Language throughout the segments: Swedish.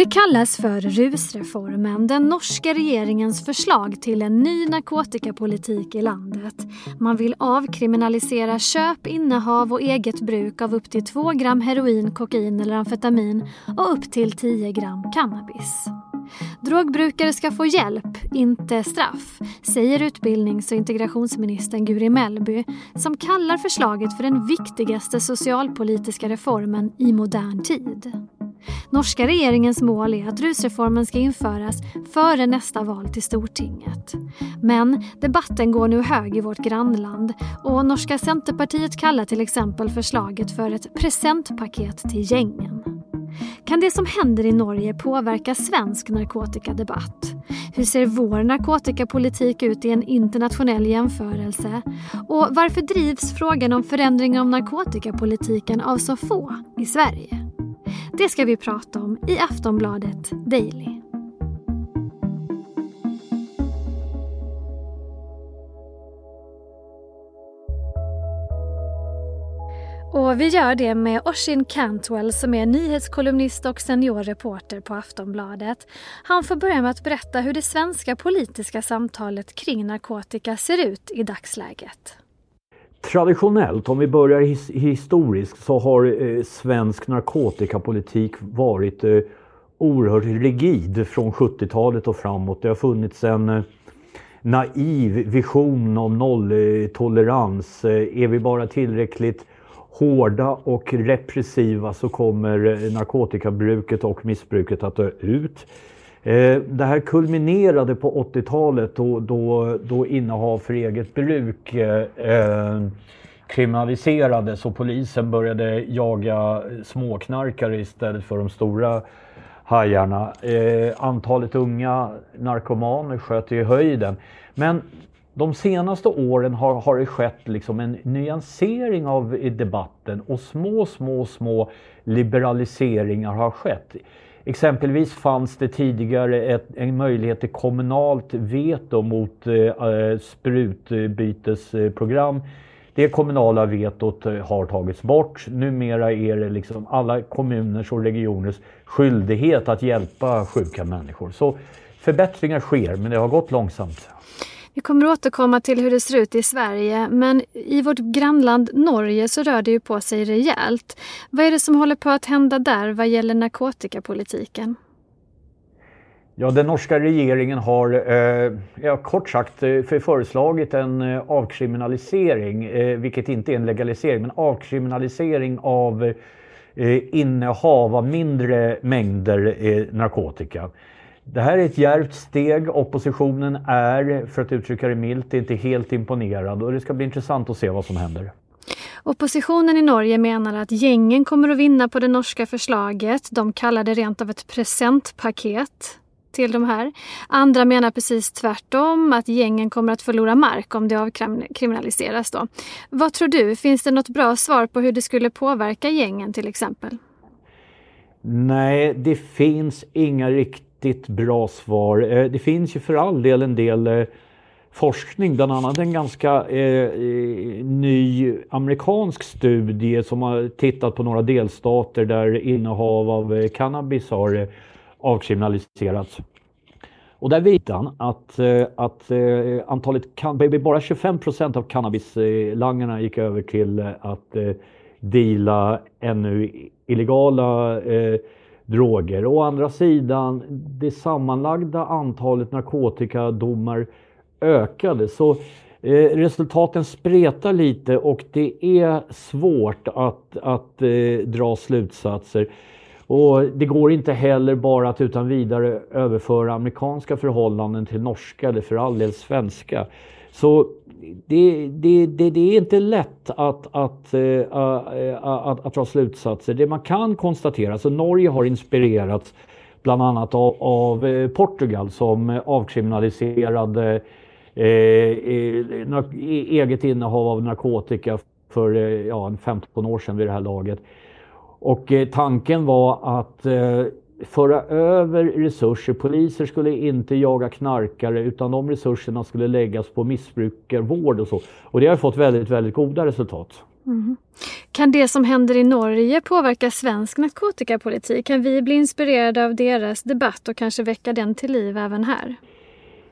Det kallas för rusreformen, den norska regeringens förslag till en ny narkotikapolitik i landet. Man vill avkriminalisera köp, innehav och eget bruk av upp till 2 gram heroin, kokain eller amfetamin och upp till 10 gram cannabis. Drogbrukare ska få hjälp, inte straff, säger utbildnings och integrationsministern Guri Mellby som kallar förslaget för den viktigaste socialpolitiska reformen i modern tid. Norska regeringens mål är att rusreformen ska införas före nästa val till Stortinget. Men debatten går nu hög i vårt grannland och norska Centerpartiet kallar till exempel förslaget för ett presentpaket till gängen. Kan det som händer i Norge påverka svensk narkotikadebatt? Hur ser vår narkotikapolitik ut i en internationell jämförelse? Och varför drivs frågan om förändring av narkotikapolitiken av så få i Sverige? Det ska vi prata om i Aftonbladet Daily. Och vi gör det med Oshin Cantwell som är nyhetskolumnist och seniorreporter på Aftonbladet. Han får börja med att berätta hur det svenska politiska samtalet kring narkotika ser ut i dagsläget. Traditionellt, om vi börjar his historiskt, så har eh, svensk narkotikapolitik varit eh, oerhört rigid från 70-talet och framåt. Det har funnits en eh, naiv vision om nolltolerans. Eh, är vi bara tillräckligt hårda och repressiva så kommer eh, narkotikabruket och missbruket att dö ut. Eh, det här kulminerade på 80-talet då, då, då innehav för eget bruk eh, eh, kriminaliserades och polisen började jaga småknarkare istället för de stora hajarna. Eh, antalet unga narkomaner sköt i höjden. Men de senaste åren har, har det skett liksom en nyansering av debatten och små, små, små liberaliseringar har skett. Exempelvis fanns det tidigare ett, en möjlighet till kommunalt veto mot eh, eh sprutbytesprogram. Det kommunala vetot eh, har tagits bort. Numera är det liksom alla kommuners och regioners skyldighet att hjälpa sjuka människor. Så förbättringar sker, men det har gått långsamt. Vi kommer återkomma till hur det ser ut i Sverige men i vårt grannland Norge så rör det ju på sig rejält. Vad är det som håller på att hända där vad gäller narkotikapolitiken? Ja, den norska regeringen har eh, ja, kort sagt eh, föreslagit en eh, avkriminalisering, eh, vilket inte är en legalisering, men avkriminalisering av eh, innehav av mindre mängder eh, narkotika. Det här är ett djärvt steg. Oppositionen är, för att uttrycka det milt, inte helt imponerad och det ska bli intressant att se vad som händer. Oppositionen i Norge menar att gängen kommer att vinna på det norska förslaget. De kallar det rent av ett presentpaket till de här. Andra menar precis tvärtom, att gängen kommer att förlora mark om det avkriminaliseras. Då. Vad tror du? Finns det något bra svar på hur det skulle påverka gängen till exempel? Nej, det finns inga riktigt riktigt bra svar. Eh, det finns ju för all del en del eh, forskning, bland annat en ganska eh, eh, ny amerikansk studie som har tittat på några delstater där innehav av cannabis har avkriminaliserats. Och där visar han att, att antalet, bara 25 procent av cannabislangarna gick över till att deala ännu illegala droger. Å andra sidan, det sammanlagda antalet narkotikadomar ökade. Så eh, resultaten spretar lite och det är svårt att, att eh, dra slutsatser. Och det går inte heller bara att utan vidare överföra amerikanska förhållanden till norska eller för all del svenska. Så det, det, det, det, är inte lätt att, att, eh, att, att, dra slutsatser. Det man kan konstatera, så Norge har inspirerats bland annat av, av eh, Portugal som avkriminaliserade eh, eh e, eget innehav av narkotika för ja, 15 år sedan vid det här laget. Och tanken var att föra över resurser. Poliser skulle inte jaga knarkare utan de resurserna skulle läggas på missbrukarvård och så. Och det har fått väldigt, väldigt goda resultat. Mm. Kan det som händer i Norge påverka svensk narkotikapolitik? Kan vi bli inspirerade av deras debatt och kanske väcka den till liv även här?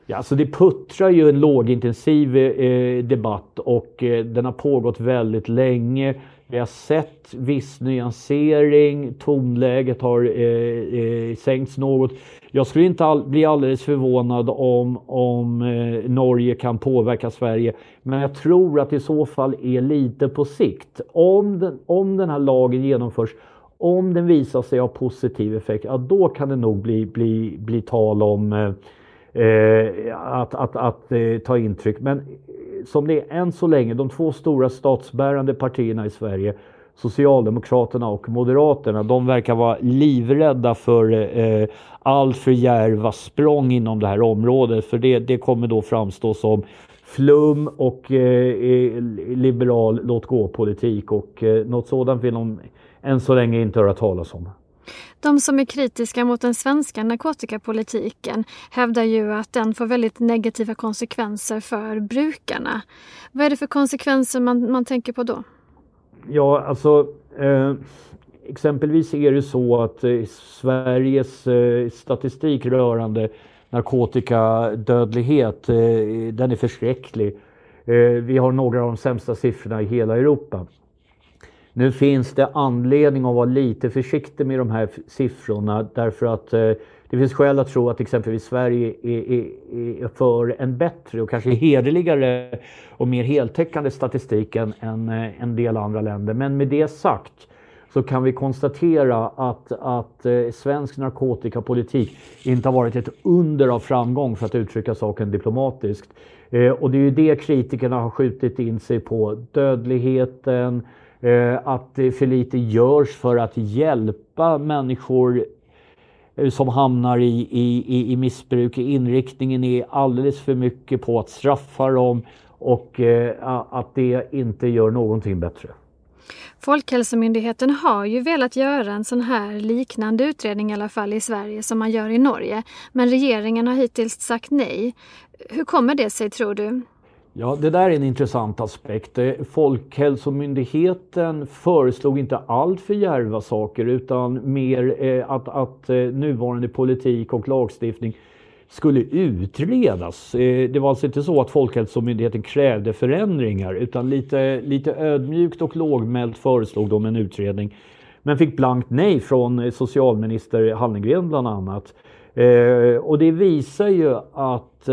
Ja, alltså det puttrar ju en lågintensiv eh, debatt och eh, den har pågått väldigt länge. Vi har sett viss nyansering, tonläget har eh, eh, sänkts något. Jag skulle inte all, bli alldeles förvånad om, om eh, Norge kan påverka Sverige. Men jag tror att det i så fall är lite på sikt. Om den, om den här lagen genomförs, om den visar sig ha positiv effekt, ja, då kan det nog bli, bli, bli tal om eh, eh att, att, att eh, ta intryck. Men som det är än så länge, de två stora statsbärande partierna i Sverige, Socialdemokraterna och Moderaterna, de verkar vara livrädda för eh, allt för djärva språng inom det här området. För det, det kommer då framstå som flum och eh, eh, liberal låt-gå-politik och eh, något sådant vill de än så länge inte höra talas om. De som är kritiska mot den svenska narkotikapolitiken hävdar ju att den får väldigt negativa konsekvenser för brukarna. Vad är det för konsekvenser man, man tänker på då? Ja, alltså eh, exempelvis är det så att eh, Sveriges eh, statistik rörande narkotikadödlighet, eh, den är förskräcklig. Eh, vi har några av de sämsta siffrorna i hela Europa. Nu finns det anledning att vara lite försiktig med de här siffrorna därför att eh, det finns skäl att tro att exempelvis Sverige är, är, är för en bättre och kanske hederligare och mer heltäckande statistik än, än eh, en del andra länder. Men med det sagt så kan vi konstatera att, att eh, svensk narkotikapolitik inte har varit ett under av framgång för att uttrycka saken diplomatiskt. Eh, och det är ju det kritikerna har skjutit in sig på. Dödligheten, Eh, Eh, att för lite görs för att hjälpa människor eh, som hamnar i, i, i missbruk. Inriktningen är alldeles för mycket på att straffa dem och eh, att det inte gör någonting bättre. Folkhälsomyndigheten har ju velat göra en sån här liknande utredning i alla fall i Sverige som man gör i Norge. Men regeringen har hittills sagt nej. Hur kommer det sig tror du? Ja, det där är en intressant aspekt. Eh, Folkhälsomyndigheten föreslog inte allt för djärva saker utan mer eh, att, att eh, nuvarande politik och lagstiftning skulle utredas. Det var alltså inte så att Folkhälsomyndigheten krävde förändringar utan lite, lite ödmjukt och lågmält föreslog de en utredning. Men fick blankt nej från socialminister Hallengren bland annat. Och det visar ju att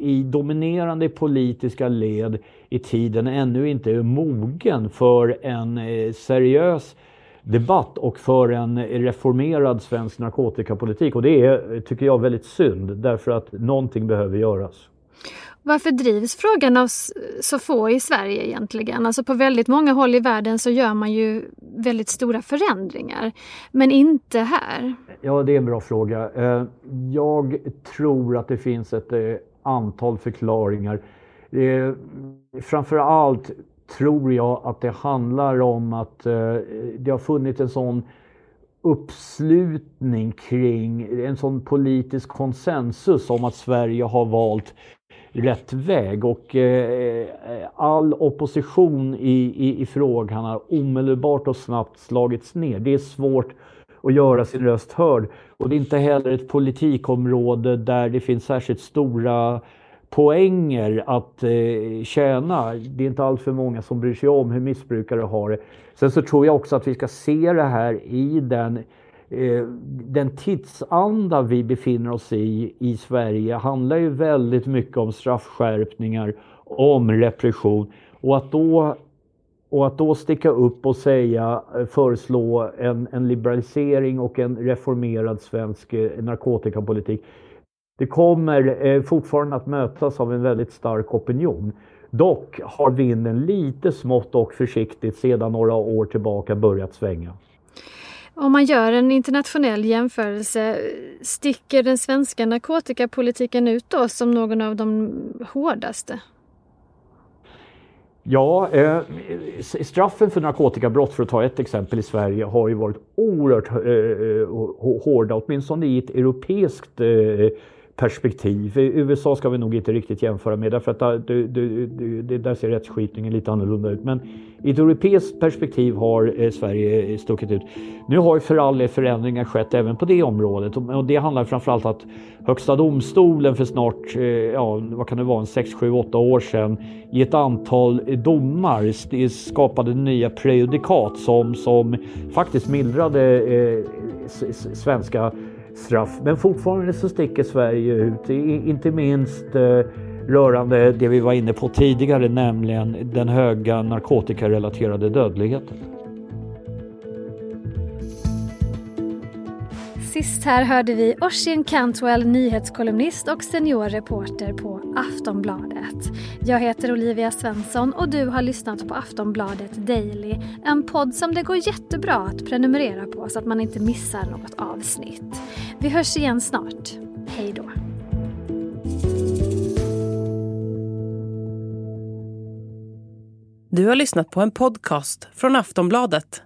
i dominerande politiska led i tiden ännu inte är mogen för en eh, seriös debatt och för en reformerad svensk narkotikapolitik. Och det är, tycker jag, väldigt synd därför att någonting behöver göras. Varför drivs frågan av så få i Sverige egentligen? Alltså på väldigt många håll i världen så gör man ju väldigt stora förändringar, men inte här. Ja, det är en bra fråga. Eh, jag tror att det finns ett eh, antal förklaringar. Eh, framför allt tror jag att det handlar om att eh, det har funnits en sån uppslutning kring en sån politisk konsensus om att Sverige har valt rätt väg och eh, all opposition i, i, i, frågan har omedelbart och snabbt slagits ner. Det är svårt och göra sin röst hörd och det är inte heller ett politikområde där det finns särskilt stora poänger att eh, tjäna. Det är inte allt för många som bryr sig om hur missbrukare har det. Sen så tror jag också att vi ska se det här i den eh, den tidsanda vi befinner oss i i Sverige handlar ju väldigt mycket om straffskärpningar, om repression och att då och att då sticka upp och säga, eh, föreslå en, en liberalisering och en reformerad svensk eh, narkotikapolitik. Det kommer eh, fortfarande att mötas av en väldigt stark opinion. Dock har vinden lite smått och försiktigt sedan några år tillbaka börjat svänga. Om man gör en internationell jämförelse, sticker den svenska narkotikapolitiken ut då som någon av de hårdaste? Ja, eh, straffen för narkotikabrott, för att ta ett exempel i Sverige, har ju varit oerhört eh, eh hårda, åtminstone i ett europeiskt eh, perspektiv. USA ska vi nog inte riktigt jämföra med därför att där, du, du, det, där ser rättsskipningen lite annorlunda ut. Men i ett europeiskt perspektiv har eh, Sverige eh, stuckit ut. Nu har ju för all del förändringar skett även på det området och det handlar framförallt om att Högsta domstolen för snart, eh, ja vad kan det vara, en 6, 7, 8 år sedan i ett antal domar skapade nya prejudikat som, som faktiskt mildrade eh, svenska straff. Men fortfarande så sticker Sverige ut, inte minst eh, rörande det vi var inne på tidigare, nämligen den höga narkotikarelaterade dödligheten. Sist här hörde vi Oisin Cantwell, nyhetskolumnist och seniorreporter på Aftonbladet. Jag heter Olivia Svensson och du har lyssnat på Aftonbladet Daily. En podd som det går jättebra att prenumerera på så att man inte missar något avsnitt. Vi hörs igen snart. Hej då. Du har lyssnat på en podcast från Aftonbladet.